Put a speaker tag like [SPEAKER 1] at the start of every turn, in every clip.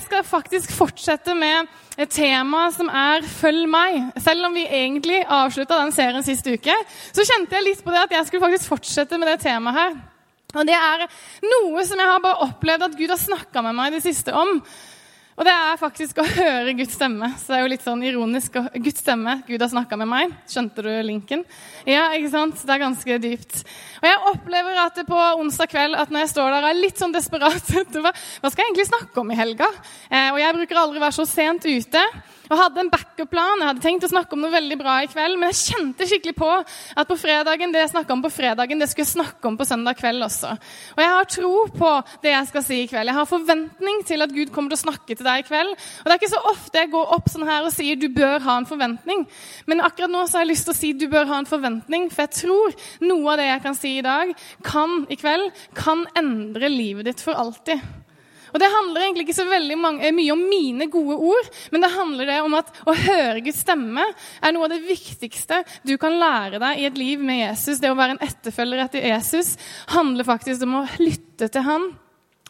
[SPEAKER 1] Jeg skal faktisk fortsette med et tema som er 'følg meg'. Selv om vi egentlig avslutta den serien sist uke, så kjente jeg litt på det at jeg skulle faktisk fortsette med det temaet her. Og det er noe som jeg har bare opplevd at Gud har snakka med meg i det siste om. Og det er faktisk å høre Guds stemme. Så det er jo litt sånn ironisk. Guds stemme, Gud har snakka med meg. Skjønte du linken? Ja, ikke sant? Det er ganske dypt. Og jeg opplever at det på onsdag kveld at når jeg står der er er litt sånn desperat Hva skal jeg egentlig snakke om i helga? Eh, og jeg bruker aldri være så sent ute og hadde en backup-plan. Jeg hadde tenkt å snakke om noe veldig bra i kveld, men jeg kjente skikkelig på at på fredagen, det jeg snakka om på fredagen, det skulle jeg snakke om på søndag kveld også. Og jeg har tro på det jeg skal si i kveld. Jeg har forventning til at Gud kommer til å snakke til deg i kveld. Og det er ikke så ofte jeg går opp sånn her og sier du bør ha en forventning. Men akkurat nå så har jeg lyst til å si du bør ha en forventning, for jeg tror noe av det jeg kan si i dag, kan i kveld, kan endre livet ditt for alltid. Og Det handler egentlig ikke så veldig mange, eh, mye om mine gode ord, men det handler det om at å høre Guds stemme er noe av det viktigste du kan lære deg i et liv med Jesus. Det å være en etterfølger etter Jesus handler faktisk om å lytte til han.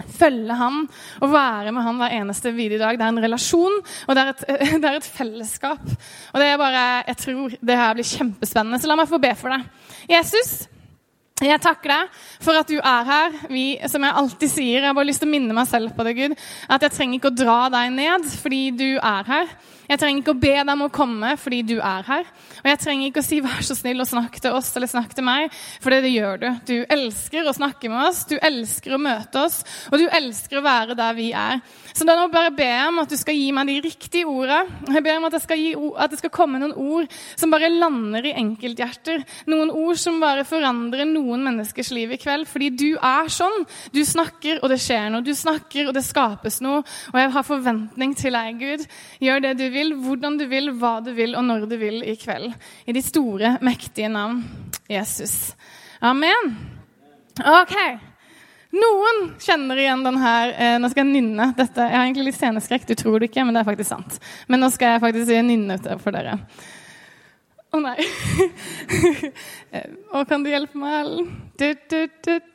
[SPEAKER 1] Følge han og være med han hver eneste videre dag. Det er en relasjon, og det er et, det er et fellesskap. Og det er bare, Jeg tror det her blir kjempespennende, så la meg få be for deg. Jesus, jeg takker deg for at du er her. Vi, som jeg alltid sier, jeg har bare lyst til å minne meg selv på det, Gud, at jeg trenger ikke å dra deg ned fordi du er her. Jeg trenger ikke å be deg om å komme fordi du er her. Og jeg trenger ikke å si 'vær så snill og snakk til oss' eller 'snakk til meg', for det, gjør du. Du elsker å snakke med oss, du elsker å møte oss, og du elsker å være der vi er. Så da nå bare ber jeg om at du skal gi meg de riktige ordene. Jeg ber om at, gi, at det skal komme noen ord som bare lander i enkelthjerter. Noen ord som bare forandrer noen menneskers liv i kveld. Fordi du er sånn. Du snakker, og det skjer noe. Du snakker, og det skapes noe. Og jeg har forventning til deg, Gud. Gjør det du vil, hvordan du vil, hva du vil, og når du vil i kveld. I de store, mektige navn Jesus. Amen. Ok. Noen kjenner igjen den her eh, Nå skal jeg nynne dette. Jeg har egentlig litt sceneskrekk, du tror det ikke, men det er faktisk sant. Men nå skal jeg faktisk nynne for dere. Å oh, nei. Å, kan du hjelpe meg, Ellen?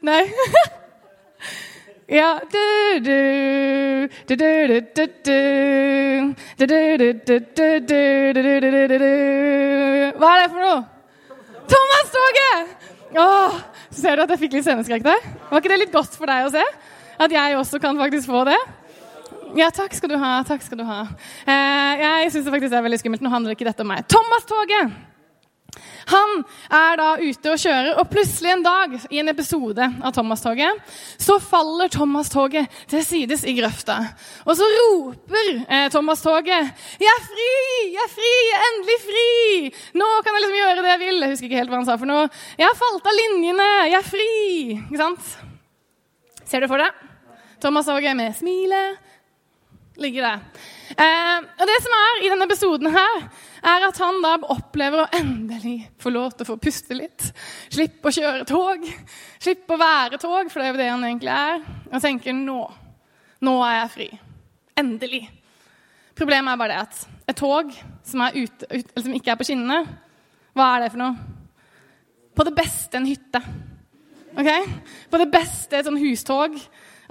[SPEAKER 1] Nei. Ja Hva er det for noe? Thomas-toget! Åh, ser du at jeg fikk litt sceneskrekk der? Var ikke det litt godt for deg å se? At jeg også kan faktisk få det? Ja, takk skal du ha. takk skal du ha. Eh, jeg syns det faktisk er veldig skummelt. Nå handler ikke dette om meg. Thomas-toget! Han er da ute og kjører, og plutselig en dag i en episode av Thomas-toget så faller Thomas-toget til sides i grøfta. Og så roper eh, Thomas-toget 'Jeg er fri! Jeg er fri! Jeg er endelig fri! Nå kan jeg liksom gjøre det jeg vil.' Jeg husker ikke helt hva han sa for noe. 'Jeg har falt av linjene! Jeg er fri!' Ikke sant? Ser du for deg? Thomas-toget med smilet ligger det. Eh, og det som er i denne episoden her, er at han da opplever å endelig få lov til å få puste litt. Slippe å kjøre tog. Slippe å være tog, for det er jo det han egentlig er. Og tenker nå. Nå er jeg fri. Endelig. Problemet er bare det at et tog som, ute, ut, som ikke er på skinnene, hva er det for noe? På det beste en hytte. Ok? På det beste et sånn hustog.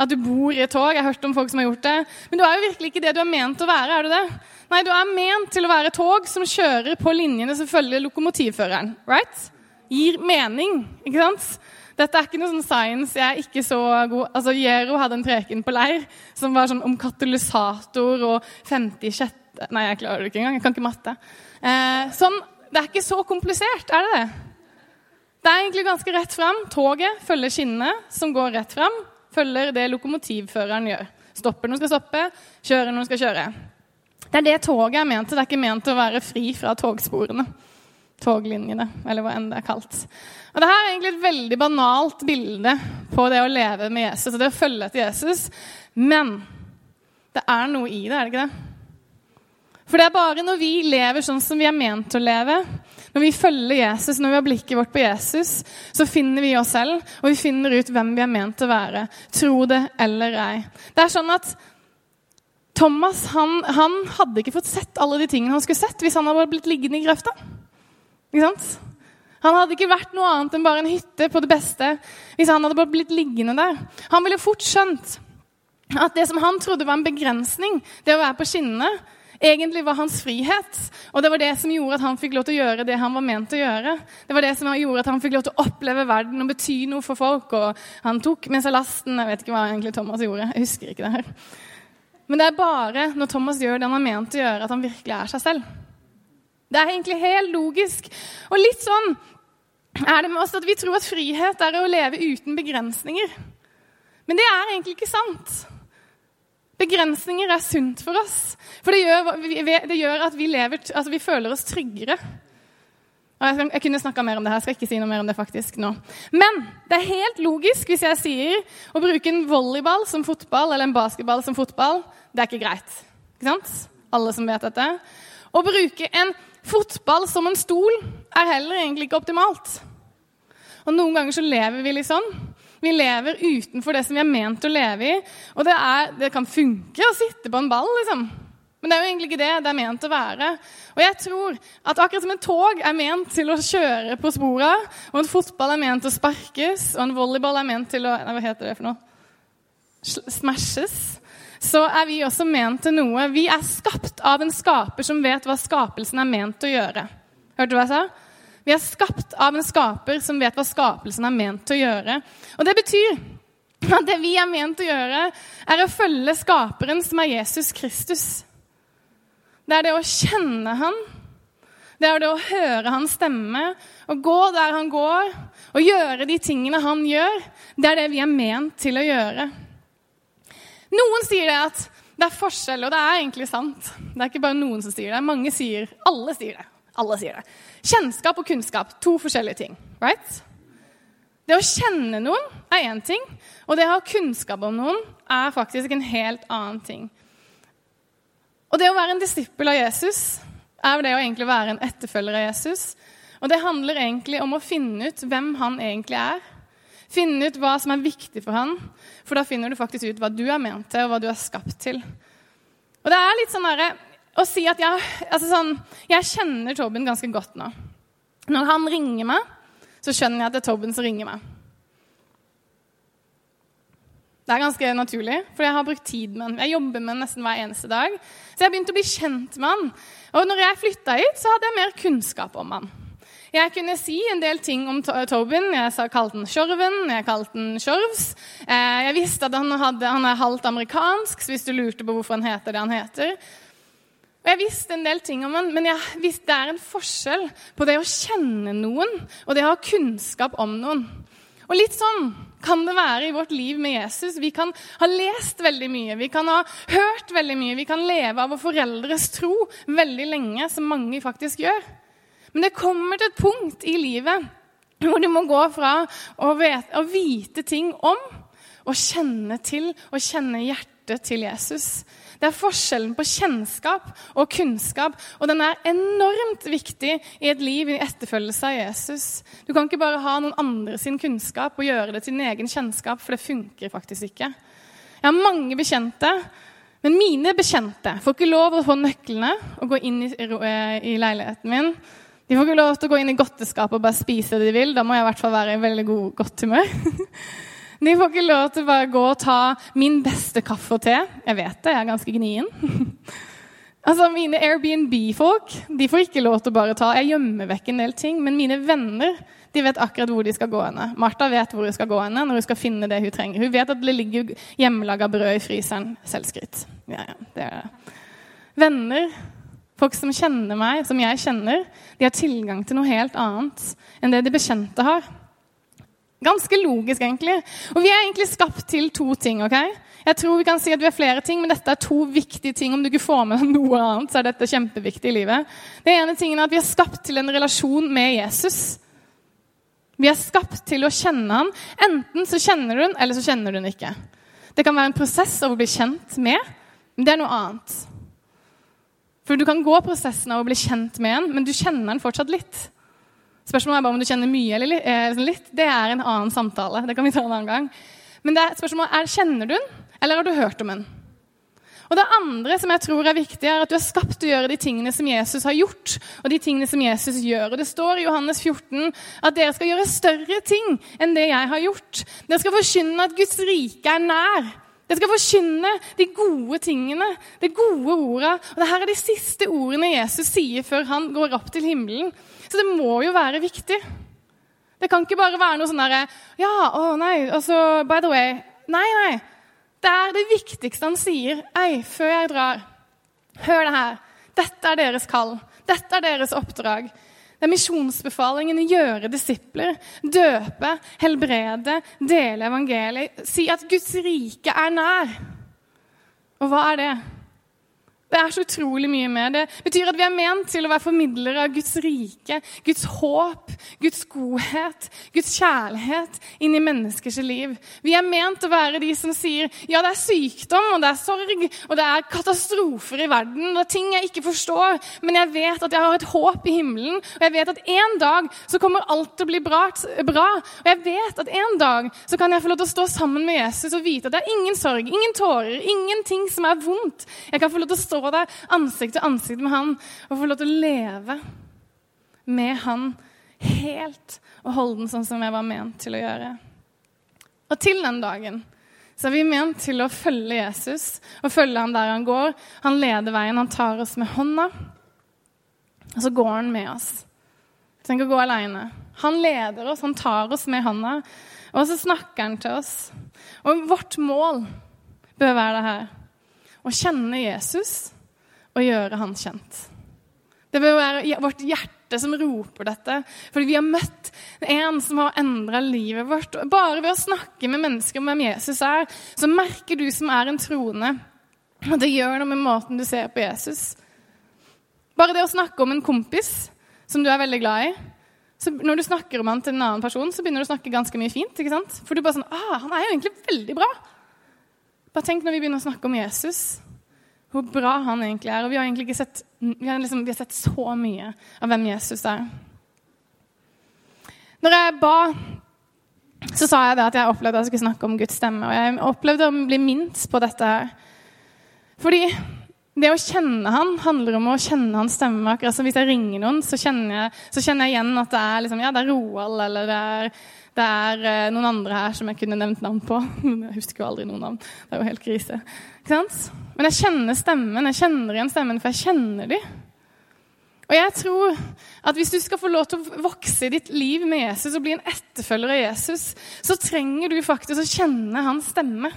[SPEAKER 1] At du bor i et tog. Jeg har hørt om folk som har gjort det. Men du er jo virkelig ikke det du er ment å være. er du det? Nei, du er ment til å være tog som kjører på linjene som følger lokomotivføreren. Right? Gir mening, ikke sant? Dette er ikke noe sånn science. Jeg er ikke så god Altså, Jero hadde en preken på leir som var sånn om katalysator og 56 Nei, jeg klarer det ikke engang. Jeg kan ikke matte. Eh, sånn, Det er ikke så komplisert, er det det? Det er egentlig ganske rett fram. Toget følger skinnene som går rett fram følger det lokomotivføreren gjør. Stopper når den skal stoppe, kjører når den skal kjøre. Det er det toget er ment til. Det er ikke ment til å være fri fra togsporene. Toglinjene, eller hva enn det er kalt. Og Dette er egentlig et veldig banalt bilde på det å leve med Jesus og det å følge etter Jesus. Men det er noe i det, er det ikke det? For det er bare når vi lever sånn som vi er ment å leve, når vi følger Jesus, når vi har blikket vårt på Jesus, så finner vi oss selv, og vi finner ut hvem vi er ment å være. Tro det eller ei. Det er sånn at Thomas han, han hadde ikke fått sett alle de tingene han skulle sett hvis han hadde blitt liggende i grøfta. Ikke sant? Han hadde ikke vært noe annet enn bare en hytte på det beste hvis han hadde blitt liggende der. Han ville fort skjønt at det som han trodde var en begrensning, det å være på skinnene, egentlig var hans frihet. Og det var det som gjorde at han fikk lov til å gjøre det han var ment å gjøre. Det var det som gjorde at han fikk lov til å oppleve verden og bety noe for folk. Og han tok med seg lasten. Jeg vet ikke hva egentlig Thomas gjorde. Jeg husker ikke det her. Men det er bare når Thomas gjør det han er ment å gjøre, at han virkelig er seg selv. Det er egentlig helt logisk. Og litt sånn er det med oss at vi tror at frihet er å leve uten begrensninger. Men det er egentlig ikke sant. Begrensninger er sunt for oss. For det gjør, det gjør at vi, lever, altså vi, føler oss tryggere. Jeg, jeg, kunne snakka mer om det her, skal ikke si noe mer om det faktisk nå. Men det er helt logisk hvis jeg sier å bruke en volleyball som fotball eller en basketball som fotball. Det er ikke greit. Ikke sant? Alle som vet dette. Å bruke en fotball som en stol er heller egentlig ikke optimalt. Og noen ganger så lever vi litt sånn. Vi lever utenfor det som vi er ment å leve i. Og det, er, det kan funke å sitte på en ball, liksom. Men det er jo egentlig ikke det det er ment å være. Og jeg tror at akkurat som en tog er ment til å kjøre på spora, og en fotball er ment til å sparkes, og en volleyball er ment til å Hva heter det for noe? Smashes. Så er vi også ment til noe. Vi er skapt av en skaper som vet hva skapelsen er ment å gjøre. Hørte du hva jeg sa? Vi er skapt av en skaper som vet hva skapelsen er ment til å gjøre. Og det betyr at det vi er ment til å gjøre, er å følge skaperen, som er Jesus Kristus. Det er det å kjenne han. Det er det å høre hans stemme og gå der han går, og gjøre de tingene han gjør. Det er det vi er ment til å gjøre. Noen sier det at det er forskjell, og det er egentlig sant. Det er ikke bare noen som sier det. Mange sier, Alle sier det. Alle sier det. Kjennskap og kunnskap, to forskjellige ting. right? Det å kjenne noen er én ting, og det å ha kunnskap om noen er faktisk en helt annen ting. Og det å være en disippel av Jesus er det å egentlig være en etterfølger av Jesus. Og det handler egentlig om å finne ut hvem han egentlig er. Finne ut hva som er viktig for han, for da finner du faktisk ut hva du er ment til, og hva du er skapt til. Og det er litt sånn derre å si at jeg, altså sånn, jeg kjenner Tobin ganske godt nå. Når han ringer meg, så skjønner jeg at det er Tobin som ringer meg. Det er ganske naturlig, for jeg har brukt tid med han. Jeg jobber med han nesten hver eneste dag. Så jeg begynte å bli kjent med han. Og når jeg flytta hit, så hadde jeg mer kunnskap om han. Jeg kunne si en del ting om Tobin. Jeg kalte han Sjorven, jeg kalte han Sjorvs. Eh, jeg visste at han, hadde, han er halvt amerikansk, så hvis du lurte på hvorfor han heter det han heter, og Jeg visste en del ting om han, men jeg visste det er en forskjell på det å kjenne noen og det å ha kunnskap om noen. Og litt sånn kan det være i vårt liv med Jesus. Vi kan ha lest veldig mye, vi kan ha hørt veldig mye, vi kan leve av våre foreldres tro veldig lenge, som mange faktisk gjør. Men det kommer til et punkt i livet hvor du må gå fra å vite, å vite ting om og kjenne til og kjenne hjertet til Jesus. Det er forskjellen på kjennskap og kunnskap, og den er enormt viktig i et liv i etterfølgelse av Jesus. Du kan ikke bare ha noen andre sin kunnskap og gjøre det til din egen kjennskap, for det funker faktisk ikke. Jeg har mange bekjente, men mine bekjente får ikke lov å få nøklene og gå inn i, eh, i leiligheten min. De får ikke lov til å gå inn i godteskapet og bare spise det de vil. Da må jeg i hvert fall være i veldig god, godt humør. De får ikke lov til å bare gå og ta min beste kaffe og te. Jeg vet det, jeg er ganske gnien. altså, Mine Airbnb-folk de får ikke lov til å bare ta Jeg gjemmer vekk en del ting, men mine venner de vet akkurat hvor de skal gå henne. Martha vet hvor hun skal gå henne når hun skal finne det hun trenger. Hun vet at det ligger hjemmelaga brød i fryseren. Selvskryt. Ja, ja, det er det. Venner, folk som kjenner meg, som jeg kjenner, de har tilgang til noe helt annet enn det de bekjente har. Ganske logisk, egentlig. Og vi er egentlig skapt til to ting. ok? Jeg tror vi kan si at vi er flere ting, men dette er to viktige ting. Om du ikke får med noe annet, så er dette kjempeviktig i livet. Det ene tingen er at Vi er skapt til en relasjon med Jesus. Vi er skapt til å kjenne ham. Enten så kjenner du ham, eller så kjenner du ham ikke. Det kan være en prosess av å bli kjent med, men det er noe annet. For du kan gå prosessen av å bli kjent med en, men du kjenner den fortsatt litt. Spørsmålet er bare om du kjenner mye eller eh, litt. Det er en annen samtale. Det kan vi ta en annen gang. Men det er spørsmålet er, kjenner du den, eller har du hørt om den? Og det andre som jeg tror er viktig, er at du er skapt til å gjøre de tingene som Jesus har gjort, og de tingene som Jesus gjør. Og Det står i Johannes 14 at dere skal gjøre større ting enn det jeg har gjort. Dere skal forkynne at Guds rike er nær. Dere skal forkynne de gode tingene, de gode orda. Og dette er de siste ordene Jesus sier før han går opp til himmelen. Så det må jo være viktig. Det kan ikke bare være noe sånn derre Ja, å nei, altså, by the way Nei, nei. Det er det viktigste han sier. Ei, før jeg drar, hør det her. Dette er deres kall. Dette er deres oppdrag. Det er misjonsbefalingen å gjøre disipler, døpe, helbrede, dele evangeliet. Si at Guds rike er nær. Og hva er det? Det er så utrolig mye mer. Det betyr at vi er ment til å være formidlere av Guds rike, Guds håp, Guds godhet, Guds kjærlighet inn i menneskers liv. Vi er ment å være de som sier ja, det er sykdom, og det er sorg, og det er katastrofer i verden, og det er ting jeg ikke forstår, men jeg vet at jeg har et håp i himmelen, og jeg vet at en dag så kommer alt til å bli bra, bra. Og jeg vet at en dag så kan jeg få lov til å stå sammen med Jesus og vite at det er ingen sorg, ingen tårer, ingenting som er vondt. Jeg kan få lov til å stå der ansikt til ansikt med han og få lov til å leve med han helt og holde den sånn som jeg var ment til å gjøre. Og til den dagen så er vi ment til å følge Jesus og følge han der han går. Han leder veien, han tar oss med hånda, og så går han med oss. Tenk å gå aleine. Han leder oss, han tar oss med hånda, og så snakker han til oss. Og vårt mål bør være det her. Å kjenne Jesus og gjøre han kjent. Det bør være vårt hjerte som roper dette, fordi vi har møtt en som har endra livet vårt. Bare ved å snakke med mennesker om hvem Jesus er, så merker du som er en troende, at det gjør noe med måten du ser på Jesus. Bare det å snakke om en kompis som du er veldig glad i så Når du snakker om han til en annen person, så begynner du å snakke ganske mye fint. ikke sant? For du bare sånn ah, Han er jo egentlig veldig bra. Bare tenk når vi begynner å snakke om Jesus hvor bra han egentlig er. Og vi har egentlig ikke sett, vi har liksom, vi har sett så mye av hvem Jesus er. Når jeg ba, så sa jeg det at jeg opplevde at jeg skulle snakke om Guds stemme. Og jeg opplevde å bli minst på dette her. Fordi det å kjenne han handler om å kjenne hans stemme. Akkurat som hvis jeg ringer noen, så kjenner jeg, så kjenner jeg igjen at det er, liksom, ja, det er Roald eller det er, det er uh, noen andre her som jeg kunne nevnt navn på. Men jeg husker jo aldri noen navn. Det er jo helt krise. Men jeg kjenner stemmen. Jeg kjenner igjen stemmen, for jeg kjenner dem. Og jeg tror at hvis du skal få lov til å vokse i ditt liv med Jesus og bli en etterfølger av Jesus, så trenger du faktisk å kjenne hans stemme.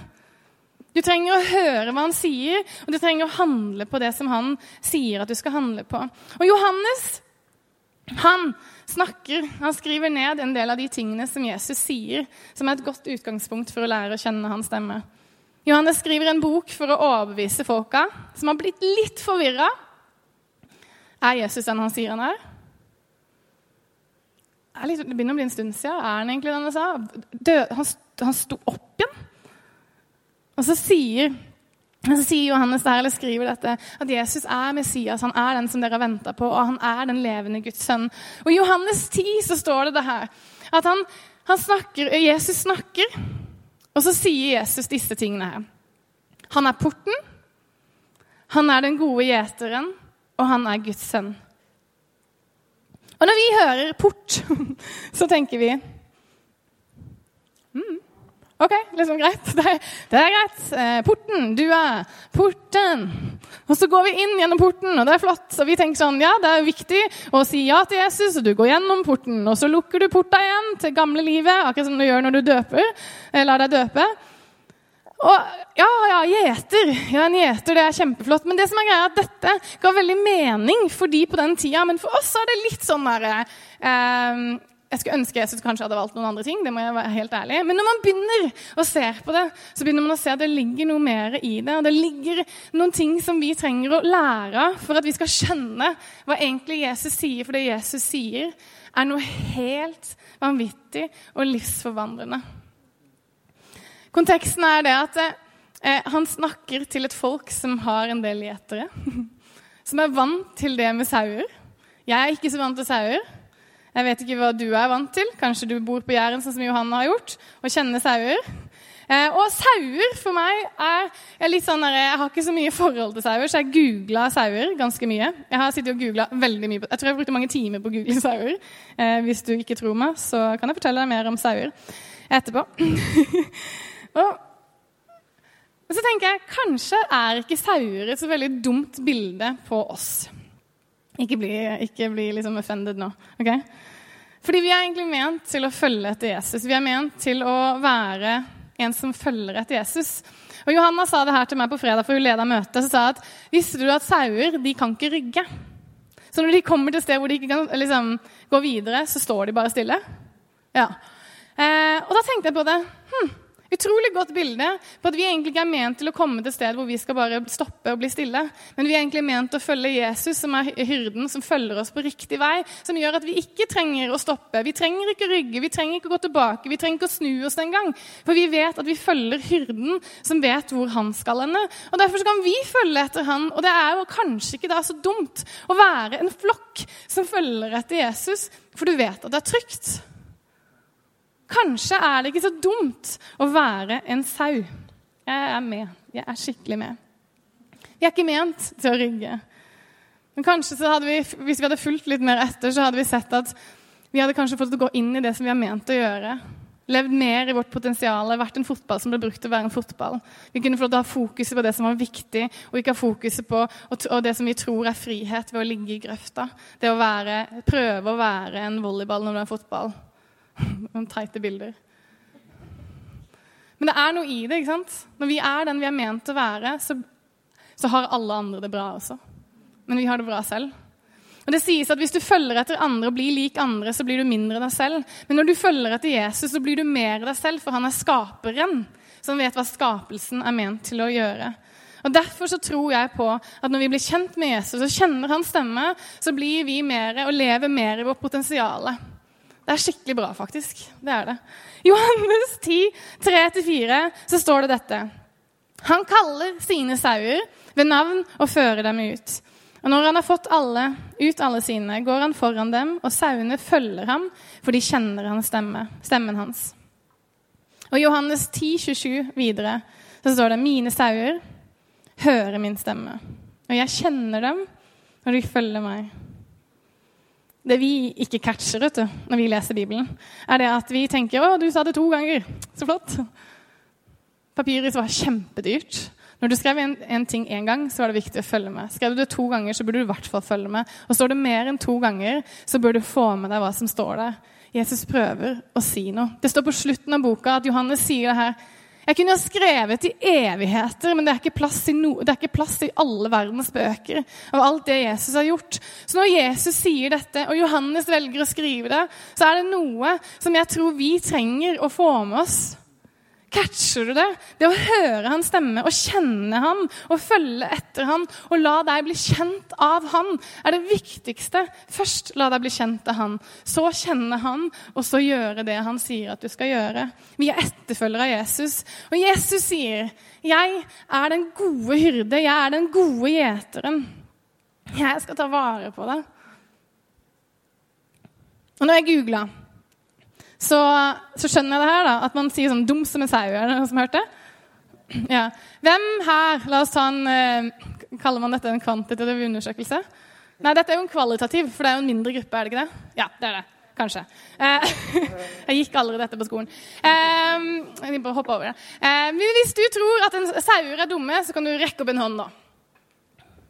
[SPEAKER 1] Du trenger å høre hva han sier, og du trenger å handle på det som han sier at du skal handle på. Og Johannes han snakker, han skriver ned en del av de tingene som Jesus sier, som er et godt utgangspunkt for å lære å kjenne hans stemme. Johannes skriver en bok for å overbevise folka som har blitt litt forvirra. Er Jesus den han sier han er? Det begynner å bli en stund siden. Er han egentlig den han sa? Død, han, han sto opp igjen. Og så sier, så sier Johannes der, eller skriver dette, at Jesus er Messias. Han er den som dere har venta på, og han er den levende Guds sønn. Og I Johannes 10 så står det det her, at han, han snakker, Jesus snakker og så sier Jesus disse tingene her. Han er porten, han er den gode gjeteren, og han er Guds sønn. Og når vi hører port, så tenker vi OK, liksom greit. Det, det er greit. Eh, porten, er porten. Og så går vi inn gjennom porten, og det er flott. Og vi tenker sånn, ja, det er viktig å si ja til Jesus, og du går gjennom porten. Og så lukker du porta igjen til gamle livet, akkurat som du gjør når du døper. Lar deg døpe. Og ja, ja, gjeter. Ja, en gjeter, det er kjempeflott. Men det som er greia er at dette ga veldig mening for de på den tida. Men for oss er det litt sånn derre eh, jeg skulle ønske Jesus kanskje hadde valgt noen andre ting. det må jeg være helt ærlig. Men når man begynner å se på det, så begynner man å se at det ligger noe mer i det. Og det ligger noen ting som vi trenger å lære for at vi skal skjønne hva egentlig Jesus sier. For det Jesus sier, er noe helt vanvittig og livsforvandrende. Konteksten er det at eh, han snakker til et folk som har en del gjetere. som er vant til det med sauer. Jeg er ikke så vant til sauer. Jeg vet ikke hva du er vant til. Kanskje du bor på Jæren, sånn som Johanne har gjort, og kjenner sauer. Eh, og sauer for meg er, er litt sånn der, Jeg har ikke så mye forhold til sauer, så jeg googla sauer ganske mye. Jeg har sittet og googlet veldig mye. Jeg tror jeg brukte mange timer på å google sauer. Eh, hvis du ikke tror meg, så kan jeg fortelle deg mer om sauer etterpå. og så tenker jeg kanskje er ikke sauer et så veldig dumt bilde på oss. Ikke bli, ikke bli liksom offended nå. ok? Fordi vi er egentlig ment til å følge etter Jesus. Vi er ment til å være en som følger etter Jesus. Og Johanna sa det her til meg på fredag, for hun leda møtet. Så sa at visste du at sauer de kan ikke rygge? Så når de kommer til sted hvor de ikke kan liksom, gå videre, så står de bare stille? Ja. Eh, og da tenkte jeg på det. Hm, Utrolig godt bilde på at vi egentlig ikke er ment til å komme til sted hvor vi skal bare stoppe og bli stille. Men vi er egentlig ment til å følge Jesus, som er hyrden, som følger oss på riktig vei. Som gjør at vi ikke trenger å stoppe. Vi trenger ikke å rygge, vi trenger ikke å gå tilbake. Vi trenger ikke å snu oss den gang. For vi vet at vi følger hyrden, som vet hvor han skal ende. Og Derfor kan vi følge etter han. Og det er jo kanskje ikke da så dumt å være en flokk som følger etter Jesus, for du vet at det er trygt. Kanskje er det ikke så dumt å være en sau. Jeg er med. Jeg er skikkelig med. Vi er ikke ment til å rygge. Men kanskje vi, hvis vi hadde fulgt litt mer etter, så hadde vi sett at vi hadde kanskje fått gå inn i det som vi har ment å gjøre. Levd mer i vårt potensial. Vært en fotball som ble brukt til å være en fotball. Vi kunne fått ha fokuset på det som var viktig, og ikke ha fokuset på og det som vi tror er frihet ved å ligge i grøfta. Det å være, prøve å være en volleyball når du er fotball. Noen teite bilder. Men det er noe i det. ikke sant? Når vi er den vi er ment å være, så, så har alle andre det bra også. Men vi har det bra selv. Og det sies at Hvis du følger etter andre og blir lik andre, så blir du mindre deg selv. Men når du følger etter Jesus, så blir du mer deg selv, for han er skaperen. Som vet hva skapelsen er ment til å gjøre. Og Derfor så tror jeg på at når vi blir kjent med Jesus og kjenner hans stemme, så blir vi mer og lever mer i vårt potensial. Det er skikkelig bra, faktisk. Det er det. Johannes 10, 3-4, så står det dette. Han kaller sine sauer ved navn og fører dem ut. Og når han har fått alle, ut alle sine, går han foran dem, og sauene følger ham, for de kjenner hans stemme, stemmen hans. Og Johannes 10, 27 videre så står det mine sauer hører min stemme, og jeg kjenner dem når de følger meg. Det vi ikke catcher vet du, når vi leser Bibelen, er det at vi tenker 'Å, du sa det to ganger. Så flott.' Papyrus var kjempedyrt. Når du skrev en, en ting én gang, så var det viktig å følge med. Skrev du det to ganger, så burde du i hvert fall følge med. Og står det mer enn to ganger, så bør du få med deg hva som står der. Jesus prøver å si noe. Det står på slutten av boka at Johannes sier det her jeg kunne ha skrevet i evigheter, men det er, no, det er ikke plass i alle verdens bøker av alt det Jesus har gjort. Så når Jesus sier dette, og Johannes velger å skrive det, så er det noe som jeg tror vi trenger å få med oss. Catcher du det? Det å høre hans stemme og kjenne ham og følge etter ham og la deg bli kjent av han, er det viktigste. Først la deg bli kjent av han, så kjenne han, og så gjøre det han sier at du skal gjøre. Vi er etterfølgere av Jesus, og Jesus sier, 'Jeg er den gode hyrde, jeg er den gode gjeteren'. Jeg skal ta vare på deg. Og når jeg googla så, så, skjønner jeg det her, da, at man sier sånn 'dum som en sau'. Er det noen som har hørt det? Ja. Hvem her La oss ta en uh, Kaller man dette en kvantitativ undersøkelse? Nei, dette er jo en kvalitativ, for det er jo en mindre gruppe, er det ikke det? Ja, det er det. Kanskje. Uh, jeg gikk aldri dette på skolen. Uh, jeg bare hoppe over det. men hvis du tror at en sauer er dumme, så kan du rekke opp en hånd nå.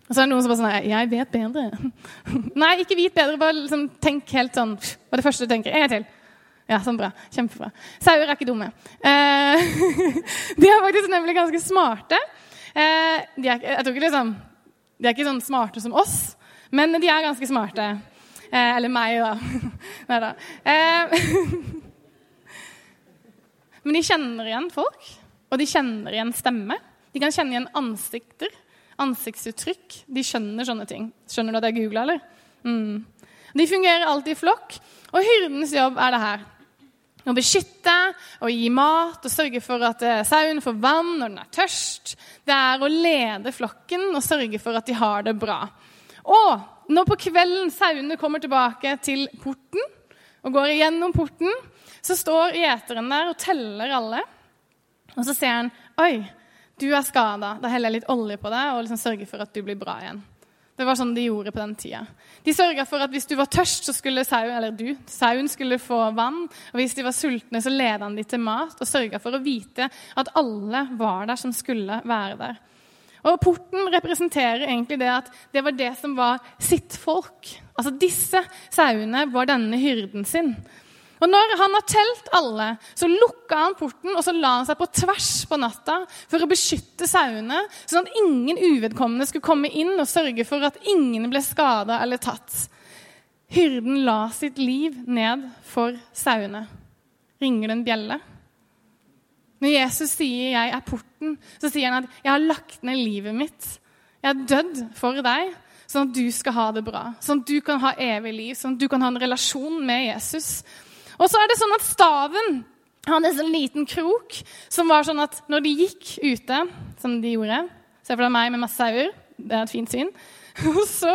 [SPEAKER 1] Og så er det noen som bare sånn 'Jeg vet bedre'. Nei, ikke vit bedre. Bare liksom, tenk helt sånn Hva er det første du tenker? En gang til. Ja, sånn bra. Kjempebra. Sauer er ikke dumme. Eh, de er faktisk nemlig ganske smarte. Eh, de, er, jeg tror ikke liksom, de er ikke sånn smarte som oss, men de er ganske smarte. Eh, eller meg, da. Nei da. Eh, men de kjenner igjen folk, og de kjenner igjen stemme. De kan kjenne igjen ansikter, ansiktsuttrykk. De skjønner sånne ting. Skjønner du at jeg googla, eller? Mm. De fungerer alltid i flokk, og hyrdens jobb er det her. Å beskytte og gi mat og sørge for at eh, sauen får vann når den er tørst. Det er å lede flokken og sørge for at de har det bra. Og når på kvelden sauene kommer tilbake til porten og går igjennom porten, så står gjeteren der og teller alle. Og så ser han Oi, du er skada. Da heller jeg litt olje på deg og liksom sørger for at du blir bra igjen. Det var sånn de gjorde på den tida. De sørga for at hvis du var tørst, så skulle sauen, eller du, sauen skulle få vann. Og hvis de var sultne, så leda han de til mat og sørga for å vite at alle var der som skulle være der. Og Porten representerer egentlig det at det var det som var sitt folk. Altså Disse sauene var denne hyrden sin. Og når han har telt alle, så lukka han porten og så la han seg på tvers på natta for å beskytte sauene, sånn at ingen uvedkommende skulle komme inn og sørge for at ingen ble skada eller tatt. Hyrden la sitt liv ned for sauene. Ringer det en bjelle? Når Jesus sier 'jeg er porten', så sier han at 'jeg har lagt ned livet mitt'. Jeg er dødd for deg, sånn at du skal ha det bra. Sånn at du kan ha evig liv, sånn at du kan ha en relasjon med Jesus. Og så er det sånn at staven hadde en sånn liten krok som var sånn at når de gikk ute, som de gjorde Se for deg meg med masse sauer. Det er et fint syn. Og så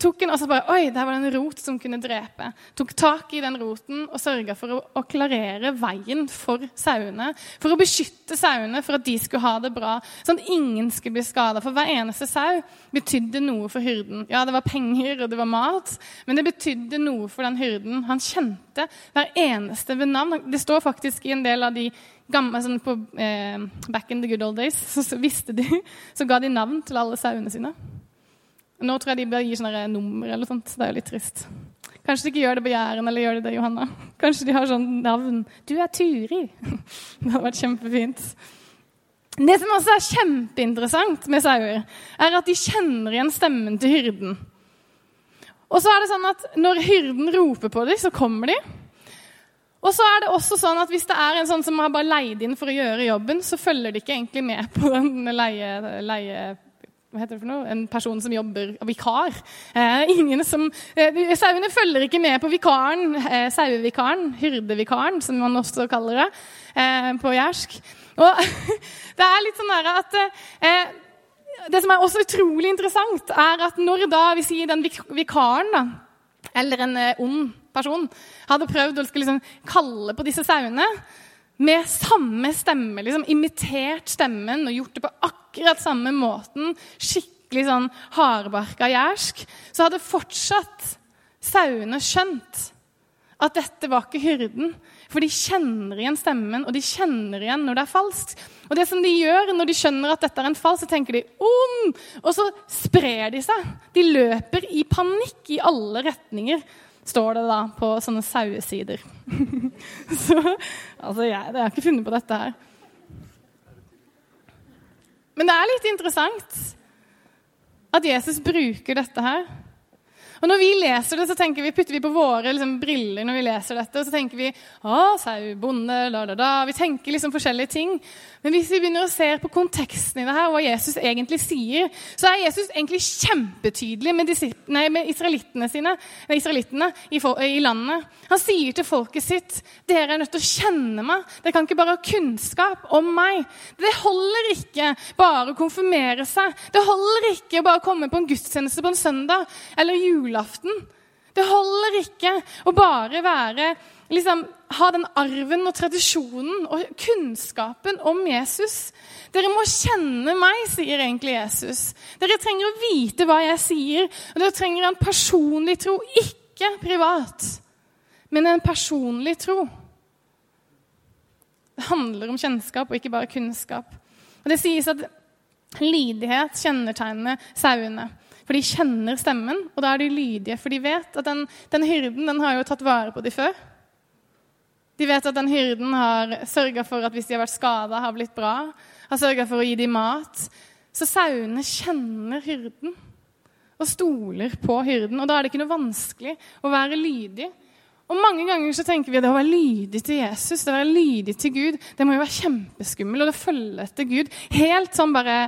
[SPEAKER 1] tok en også bare, Oi, der var det en rot som kunne drepe. Tok tak i den roten og sørga for å, å, klarere veien for sauene. For å beskytte sauene, for at de skulle ha det bra. Sånn at ingen skulle bli skada. For hver eneste sau betydde noe for hyrden. Ja, det var penger og det var mat, men det betydde noe for den hyrden. Han kjente hver eneste ved navn. Det står faktisk i en del av de gamle sånn på eh, Back in the good old days så, så visste de, så ga de navn til alle sauene sine. Nå tror jeg de bør gi sånne nummer eller sånt. Det er jo litt trist. Kanskje de ikke gjør det på Jæren, eller gjør de det, Johanna? Kanskje de har sånn navn. Du er Turi. Det hadde vært kjempefint. Det som også er kjempeinteressant med sauer, er at de kjenner igjen stemmen til hyrden. Og så er det sånn at Når hyrden roper på dem, så kommer de. Og så er det også sånn at Hvis det er en sånn som har bare leid inn for å gjøre jobben, så følger de ikke egentlig med på den leie, leie hva heter det for noe? En person som jobber vikar. Eh, ingen som, eh, sauene følger ikke med på vikaren, eh, sauevikaren, hyrdevikaren, som man også kaller det eh, på jærsk. Og det er litt sånn at eh, Det som er også utrolig interessant, er at når da vi sier den vikaren, da, eller en eh, ond person, hadde prøvd å liksom kalle på disse sauene med samme stemme, liksom imitert stemmen og gjort det på akkurat samme måten, skikkelig sånn hardbarka jærsk, så hadde fortsatt sauene skjønt at dette var ikke hyrden. For de kjenner igjen stemmen, og de kjenner igjen når det er falskt. Og det som de gjør når de skjønner at dette er en falsk, så tenker de om! Og så sprer de seg. De løper i panikk i alle retninger står det da på sånne sauesider. Så altså, jeg, jeg har ikke funnet på dette her. Men det er litt interessant at Jesus bruker dette her. Og når vi leser det, så tenker vi, putter vi på våre liksom, briller når vi leser dette. Og så tenker vi å, sau, bonde, da, da, da. Vi tenker liksom forskjellige ting. Men hvis vi begynner å se på konteksten i det her, hva Jesus egentlig sier, så er Jesus egentlig kjempetydelig med, nei, med israelittene sine, israelittene i, i, landet. Han sier til folket sitt dere er nødt til å kjenne meg. Dere kan ikke bare ha kunnskap om meg. Det holder ikke bare å konfirmere seg. Det holder ikke bare å komme på en gudstjeneste på en søndag eller julaften. Det holder ikke å bare være liksom, ha den arven og tradisjonen og kunnskapen om Jesus. Dere må kjenne meg, sier egentlig Jesus. Dere trenger å vite hva jeg sier, og dere trenger en personlig tro. Ikke privat, men en personlig tro. Det handler om kjennskap og ikke bare kunnskap. Og Det sies at lydighet kjennetegner sauene. For de kjenner stemmen, og da er de lydige. For de vet at den, den hyrden den har jo tatt vare på dem før. De vet at den hyrden har sørga for at hvis de har vært skada, har blitt bra. Har sørga for å gi dem mat. Så sauene kjenner hyrden og stoler på hyrden. Og da er det ikke noe vanskelig å være lydig. Og Mange ganger så tenker vi at det å være lydig til Jesus, det å være lydig til Gud, det må jo være kjempeskummelt, og det følger etter Gud. Helt sånn bare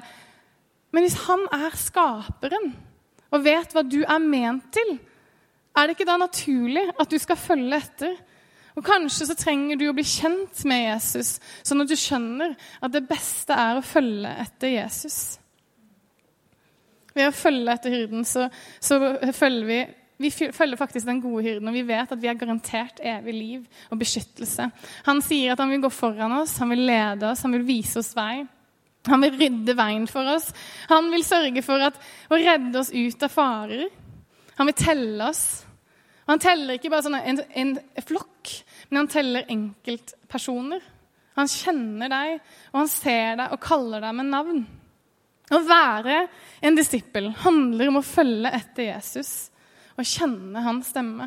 [SPEAKER 1] Men hvis han er skaperen og vet hva du er ment til, er det ikke da naturlig at du skal følge etter? Og Kanskje så trenger du å bli kjent med Jesus, sånn at du skjønner at det beste er å følge etter Jesus. Ved å følge etter hyrden så, så følger vi vi følger faktisk den gode hyrden, og vi vet at vi er garantert evig liv og beskyttelse. Han sier at han vil gå foran oss, han vil lede oss, han vil vise oss vei. Han vil rydde veien for oss. Han vil sørge for at, å redde oss ut av farer. Han vil telle oss. Og han teller ikke bare sånn en, en flokk, men han teller enkeltpersoner. Han kjenner deg, og han ser deg og kaller deg med navn. Å være en disippel handler om å følge etter Jesus og kjenne hans stemme.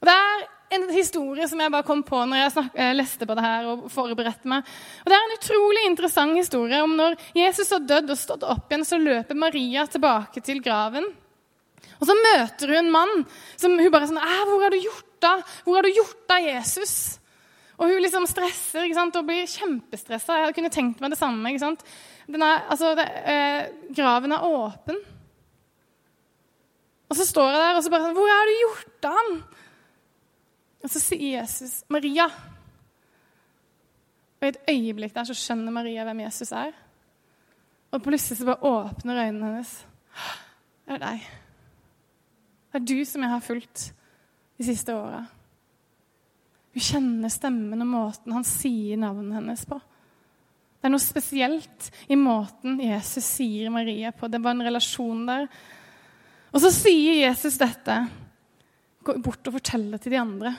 [SPEAKER 1] Og Det er en historie som jeg bare kom på når jeg snak, eh, leste på det her og forberedte meg. Og Det er en utrolig interessant historie om når Jesus har dødd og stått opp igjen, så løper Maria tilbake til graven. Og så møter hun en mann som hun bare sånn 'Hvor har du gjort av Hvor har du gjort av Jesus?' Og hun liksom stresser ikke sant? og blir kjempestressa. Jeg kunne tenkt meg det samme. ikke sant? Er, altså, det, eh, graven er åpen. Og så står jeg der og så bare sånn 'Hvor har du gjort av ham?' Og så sier Jesus 'Maria'. Og i et øyeblikk der så skjønner Maria hvem Jesus er. Og plutselig så bare åpner øynene hennes. Det er deg. Det er du som jeg har fulgt de siste åra. Hun kjenner stemmen og måten han sier navnet hennes på. Det er noe spesielt i måten Jesus sier Maria på. Det var en relasjon der og så sier Jesus dette. Gå bort og forteller til de andre.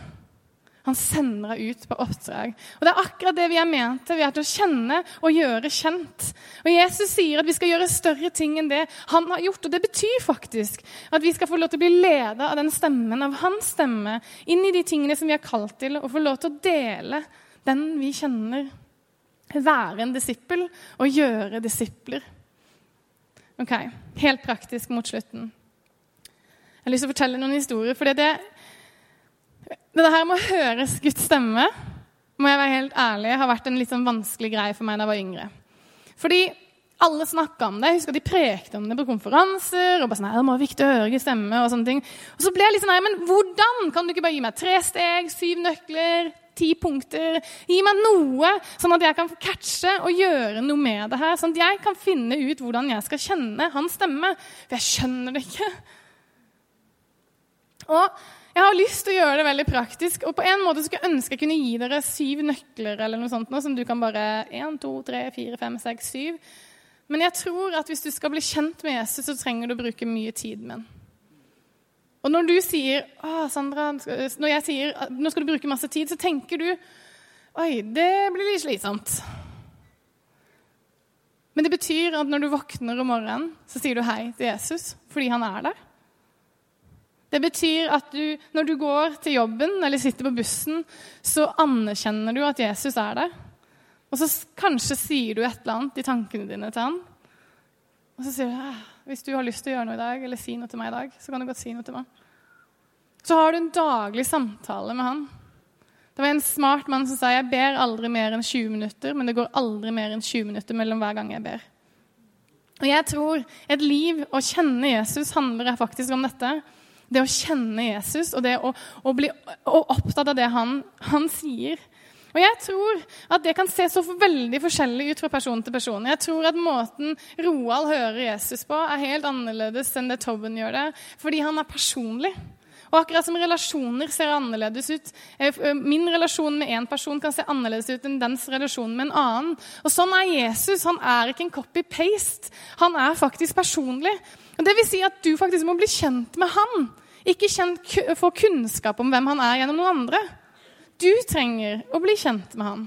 [SPEAKER 1] Han sender deg ut på oppdrag. Og Det er akkurat det vi er ment til. Vi er til å kjenne og gjøre kjent. Og Jesus sier at vi skal gjøre større ting enn det han har gjort. Og det betyr faktisk at vi skal få lov til å bli ledet av den stemmen, av hans stemme, inn i de tingene som vi er kalt til, og få lov til å dele den vi kjenner. Være en disippel og gjøre disipler. Ok, Helt praktisk mot slutten. Jeg har lyst til å fortelle noen historier. fordi det, det her med å høre Guds stemme må jeg være helt ærlig, har vært en litt sånn vanskelig greie for meg da jeg var yngre. Fordi alle snakka om det. Jeg husker De prekte om det på konferanser. og bare sånn, det må være viktig å høre stemme Og sånne ting. Og så ble jeg litt sånn nei, men hvordan? Kan du ikke bare gi meg tre steg, syv nøkler, ti punkter? Gi meg noe, sånn at jeg kan catche og gjøre noe med det her. Sånn at jeg kan finne ut hvordan jeg skal kjenne hans stemme. For jeg skjønner det ikke. Og jeg har lyst til å gjøre det veldig praktisk. Og på en måte skulle jeg ønske jeg kunne gi dere syv nøkler eller noe sånt, nå, som du kan bare 1, 2, 3, 4, 5, 6, 7. Men jeg tror at hvis du skal bli kjent med Jesus, så trenger du å bruke mye tid med ham. Og når du sier å, Sandra, når jeg sier nå skal du bruke masse tid, så tenker du oi, det blir litt slitsomt. Men det betyr at når du våkner om morgenen, så sier du hei til Jesus fordi han er der. Det betyr at du, når du går til jobben eller sitter på bussen, så anerkjenner du at Jesus er der. Og så kanskje sier du et eller annet i tankene dine til han. Og så sier du hvis du har lyst til å gjøre noe i dag, eller si noe til meg i dag, så kan du godt si noe til meg. Så har du en daglig samtale med han. Det var en smart mann som sa jeg ber aldri mer enn 20 minutter, men det går aldri mer enn 20 minutter mellom hver gang jeg ber. Og jeg tror et liv å kjenne Jesus handler faktisk om dette. Det å kjenne Jesus og det å, å bli opptatt av det han, han, sier. Og Jeg tror at det kan se så veldig forskjellig ut fra person til person. Jeg tror at Måten Roald hører Jesus på, er helt annerledes enn det Tobben gjør det, fordi han er personlig. Og akkurat som relasjoner ser annerledes ut eh, Min relasjon med én person kan se annerledes ut enn dens relasjon med en annen. Og Sånn er Jesus. Han er ikke en copy-paste. Han er faktisk personlig. Det vil si at du faktisk må bli kjent med han. Ikke kjent, få kunnskap om hvem han er gjennom noen andre. Du trenger å bli kjent med han.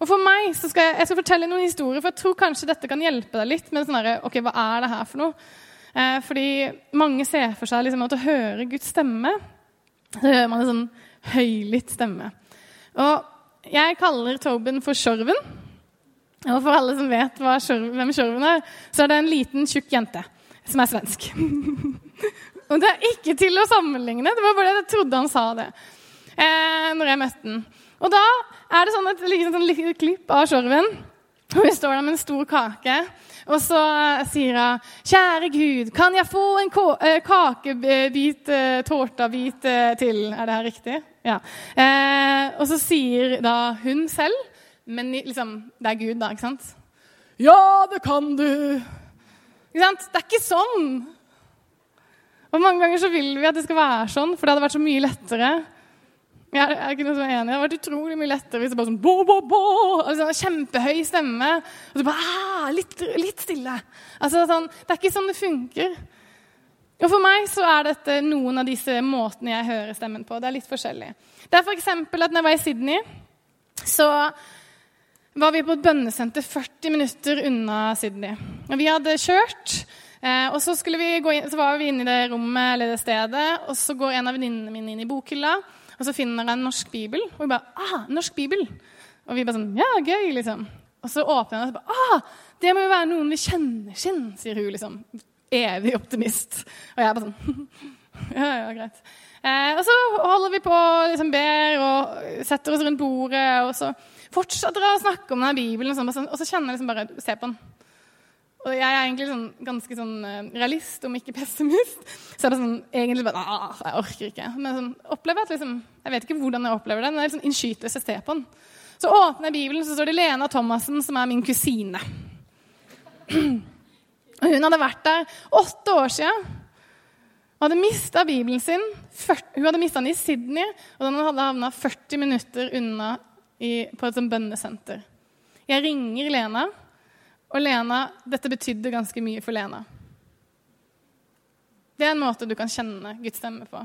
[SPEAKER 1] Og for meg så skal jeg, jeg skal fortelle noen historier, for jeg tror kanskje dette kan hjelpe deg litt. med sånn der, ok, hva er det her for noe? Eh, fordi mange ser for seg liksom, at å høre Guds stemme Så hører man en sånn høylytt stemme. Og jeg kaller Tobin for Sjorven. Og for alle som vet hvem Sjorven er, så er det en liten, tjukk jente som er svensk. og det er ikke til å sammenligne. Det var bare det jeg trodde han sa det eh, når jeg møtte han. Og da er det sånn et liksom, klipp av Sjorven. Og hun står der med en stor kake. Og så sier hun, 'Kjære Gud, kan jeg få en eh, kakebit, eh, tårtabit eh, til?' Er det her riktig? Ja. Eh, og så sier da hun selv, men liksom, det er Gud, da, ikke sant? 'Ja, det kan du.' Det er ikke sånn. Og mange ganger så vil vi at det skal være sånn, for det hadde vært så mye lettere. Jeg er, ikke noe som er enig. Det hadde vært utrolig mye lettere hvis det bare sånn bo, bo, bo, altså, Kjempehøy stemme. Og så bare ah, litt, litt, stille. Altså, sånn, det er ikke sånn det funker. Og For meg så er dette noen av disse måtene jeg hører stemmen på. Det er litt forskjellig. Det er f.eks. For at når jeg var i Sydney, så var vi på et bønnesenter 40 minutter unna Sydney. Og vi hadde kjørt. Eh, og så, inn, så, var vi inne i det rommet eller det stedet, og så går en av venninnene mine inn i bokhylla. Og så finner jeg en norsk bibel. Og vi bare ah, norsk bibel. Og vi bare sånn Ja, gøy, liksom. Og så åpner hun og bare ah, det må jo være noen vi kjenner sin, sier hun liksom. Evig optimist. Og jeg bare sånn Ja, ja, greit. Eh, og så holder vi på, liksom ber og setter oss rundt bordet, og så fortsetter å snakke om denne Bibelen, og, sånn, og så kjenner jeg liksom bare Se på den. Og jeg er egentlig sånn, ganske sånn uh, realist, om ikke pessimist. Så er det sånn egentlig bare ah, Jeg orker ikke. Men sånn, opplever at liksom, Jeg vet ikke hvordan jeg opplever det, men det er sånn innskytelse se på den. Så åpner jeg Bibelen, så står det Lena Thomassen, som er min kusine. Og hun hadde vært der åtte år siden. Og hadde mista Bibelen sin. Hun hadde mista den i Sydney, og den hadde havna 40 minutter unna i, på et sånt bønnesenter. Jeg ringer Lena og Lena, dette betydde ganske mye for Lena. Det er en måte du kan kjenne Guds stemme på.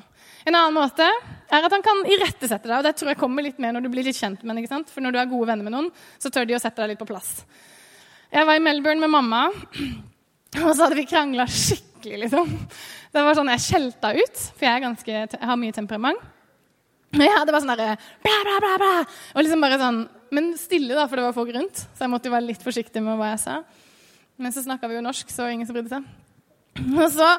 [SPEAKER 1] En annen måte er at han kan irettesette deg. og Det tror jeg kommer litt mer når du blir litt kjent med den, For når du er gode venner med noen, så tør de å sette deg litt på plass. Jeg var i Melbourne med mamma, og så hadde vi krangla skikkelig. liksom. Det var sånn Jeg skjelta ut, for jeg, ganske, jeg har mye temperament. Men det var sånn derre bla, bla, bla, bla. Og liksom bare sånn men stille, da, for det var folk rundt. Så jeg måtte jo være litt forsiktig med hva jeg sa. Men så snakka vi jo norsk, så ingen som brydde seg. Og så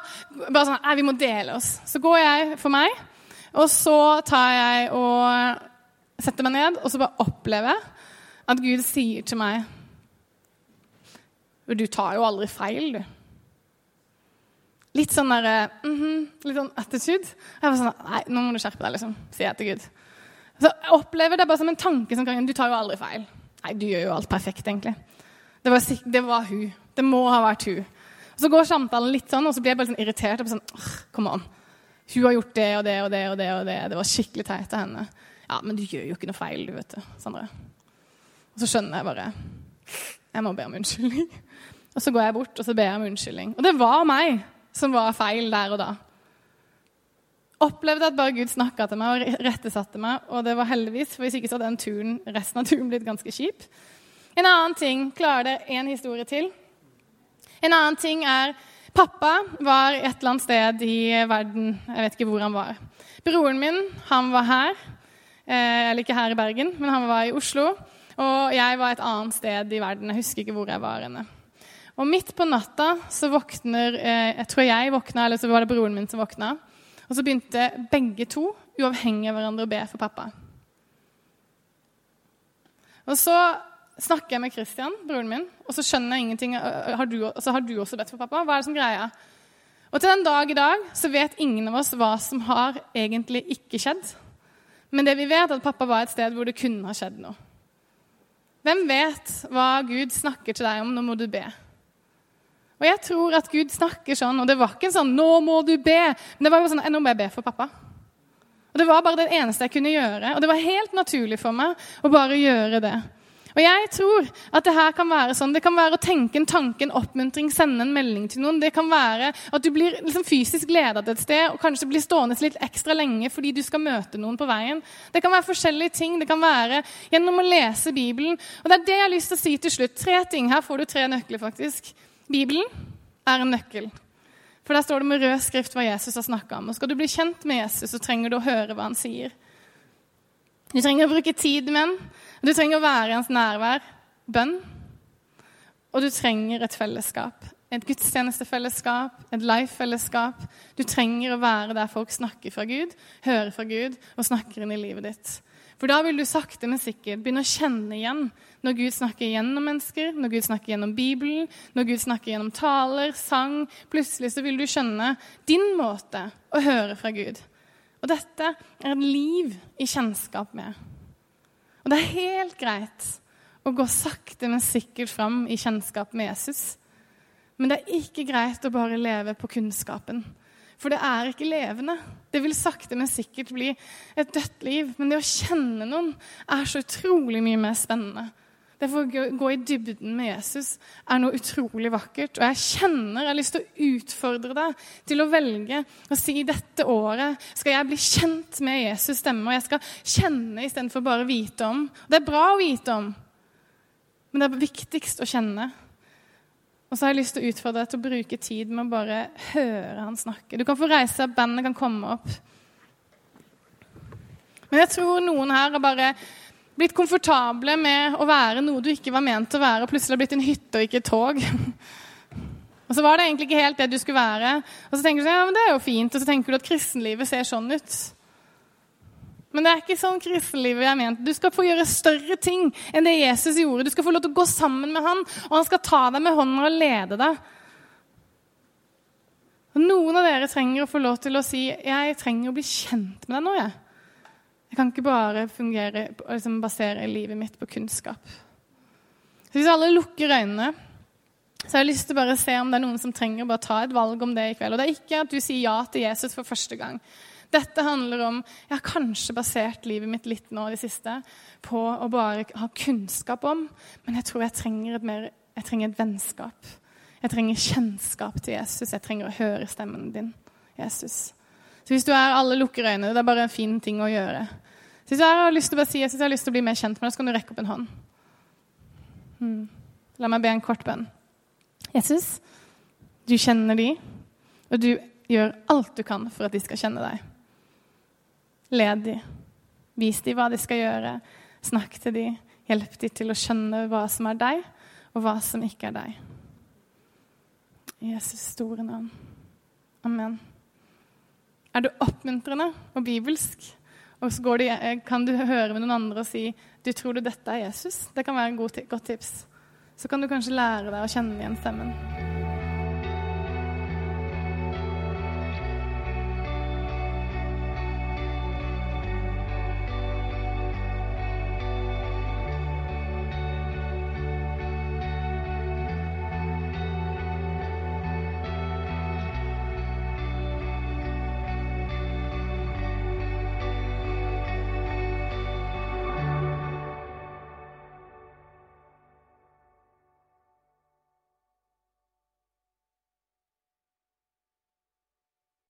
[SPEAKER 1] bare sånn Nei, vi må dele oss. Så går jeg for meg, og så tar jeg og setter meg ned, og så bare opplever at Gud sier til meg Du tar jo aldri feil, du. Litt sånn der, mm -hmm, litt sånn attitude. Jeg var sånn Nei, nå må du skjerpe deg, liksom, sier jeg til Gud. Så jeg opplever det bare som en tanke som kan Du tar jo aldri feil. Nei, du gjør jo alt perfekt, egentlig. Det var, det var hun. Det må ha vært hun. Så går samtalen litt sånn, og så blir jeg bare sånn irritert. og sånn, Kom on. Hun har gjort det og det og det og det. og Det Det var skikkelig teit av henne. Ja, men du gjør jo ikke noe feil, du, vet du, Sandra. Og så skjønner jeg bare Jeg må be om unnskyldning. Og så går jeg bort og så ber jeg om unnskyldning. Og det var meg som var feil der og da opplevde at bare Gud snakka til meg og rettesatte meg. Og det var heldigvis, for hvis ikke så hadde den turen, resten av turen blitt ganske kjip. En annen ting Klarer det en historie til? En annen ting er Pappa var et eller annet sted i verden. Jeg vet ikke hvor han var. Broren min han var her. Eh, eller ikke her i Bergen, men han var i Oslo. Og jeg var et annet sted i verden. Jeg husker ikke hvor jeg var henne. Og midt på natta så våkner eh, Jeg tror jeg våkna, eller så var det broren min som våkna. Og så begynte begge to, uavhengig av hverandre, å be for pappa. Og så snakker jeg med Christian, broren min, og så skjønner jeg ingenting. Har du, så har du også bedt for pappa? Hva er det som greia? Og til den dag i dag så vet ingen av oss hva som har egentlig ikke skjedd. Men det vi vet, er at pappa var et sted hvor det kunne ha skjedd noe. Hvem vet hva Gud snakker til deg om? Nå må du be. Og jeg tror at Gud snakker sånn, og det var ikke sånn 'Nå må du be'. Men det var jo sånn 'Nå må jeg be for pappa'. Og Det var bare det eneste jeg kunne gjøre. Og det var helt naturlig for meg å bare gjøre det. Og jeg tror at det her kan være sånn. Det kan være å tenke en tanke, en oppmuntring, sende en melding til noen. Det kan være at du blir liksom fysisk leda til et sted og kanskje blir stående litt ekstra lenge fordi du skal møte noen på veien. Det kan være forskjellige ting. Det kan være gjennom å lese Bibelen. Og det er det jeg har lyst til å si til slutt. Tre ting. Her får du tre nøkler, faktisk. Bibelen er en nøkkel. For der står det med rød skrift hva Jesus har snakka om. Og Skal du bli kjent med Jesus, så trenger du å høre hva han sier. Du trenger å bruke tid med ham, du trenger å være i hans nærvær, bønn. Og du trenger et fellesskap. Et gudstjenestefellesskap, et life-fellesskap. Du trenger å være der folk snakker fra Gud, hører fra Gud og snakker inn i livet ditt. For da vil du sakte, men sikkert begynne å kjenne igjen når Gud snakker gjennom mennesker, når Gud snakker gjennom Bibelen, når Gud snakker gjennom taler, sang Plutselig så vil du skjønne din måte å høre fra Gud. Og dette er et liv i kjennskap med. Og det er helt greit å gå sakte, men sikkert fram i kjennskap med Jesus. Men det er ikke greit å bare leve på kunnskapen. For det er ikke levende. Det vil sakte, men sikkert bli et dødt liv. Men det å kjenne noen er så utrolig mye mer spennende. Det å gå i dybden med Jesus er noe utrolig vakkert. Og jeg kjenner jeg har lyst til å utfordre deg til å velge å si dette året skal jeg bli kjent med Jesus' stemme, og jeg skal kjenne istedenfor bare vite om. Det er bra å vite om, men det er viktigst å kjenne. Og så har jeg lyst til å utfordre deg til å bruke tid med å bare høre han snakke. Du kan få reise opp, bandet kan komme opp. Men jeg tror noen her har bare blitt komfortable med å være noe du ikke var ment å være, og plutselig har blitt en hytte og ikke et tog. Og så var det egentlig ikke helt det du skulle være. Og så tenker du ja, men det er jo fint, og så tenker du at kristenlivet ser sånn ut. Men det er ikke sånn kristenlivet er ment. Du skal få gjøre større ting enn det Jesus gjorde. Du skal få lov til å gå sammen med han, og han skal ta deg med hånden og lede deg. Og Noen av dere trenger å få lov til å si jeg trenger å bli kjent med deg nå. Jeg Jeg kan ikke bare fungere, liksom basere livet mitt på kunnskap. Så Hvis alle lukker øynene, så har jeg lyst til å bare se om det er noen som trenger å ta et valg om det i kveld. Og det er ikke at du sier ja til Jesus for første gang. Dette handler om Jeg har kanskje basert livet mitt litt nå det siste på å bare ha kunnskap om, men jeg tror jeg trenger et, mer, jeg trenger et vennskap. Jeg trenger kjennskap til Jesus. Jeg trenger å høre stemmen din, Jesus. Så hvis du er alle lukker øynene, det er bare en fin ting å gjøre. Så hvis du er, har lyst til å bare si Jesus, jeg har lyst til å bli mer kjent med deg, så kan du rekke opp en hånd. Hmm. La meg be en kort bønn. Jesus, du kjenner de, og du gjør alt du kan for at de skal kjenne deg. Led de. Vis de hva de skal gjøre. Snakk til de. Hjelp de til å skjønne hva som er deg, og hva som ikke er deg. I Jesus store navn. Amen. Er du oppmuntrende og bibelsk, og så de, eh, kan du høre med noen andre og si du tror du dette er Jesus? Det kan være et godt tips. Så kan du kanskje lære deg å kjenne igjen stemmen.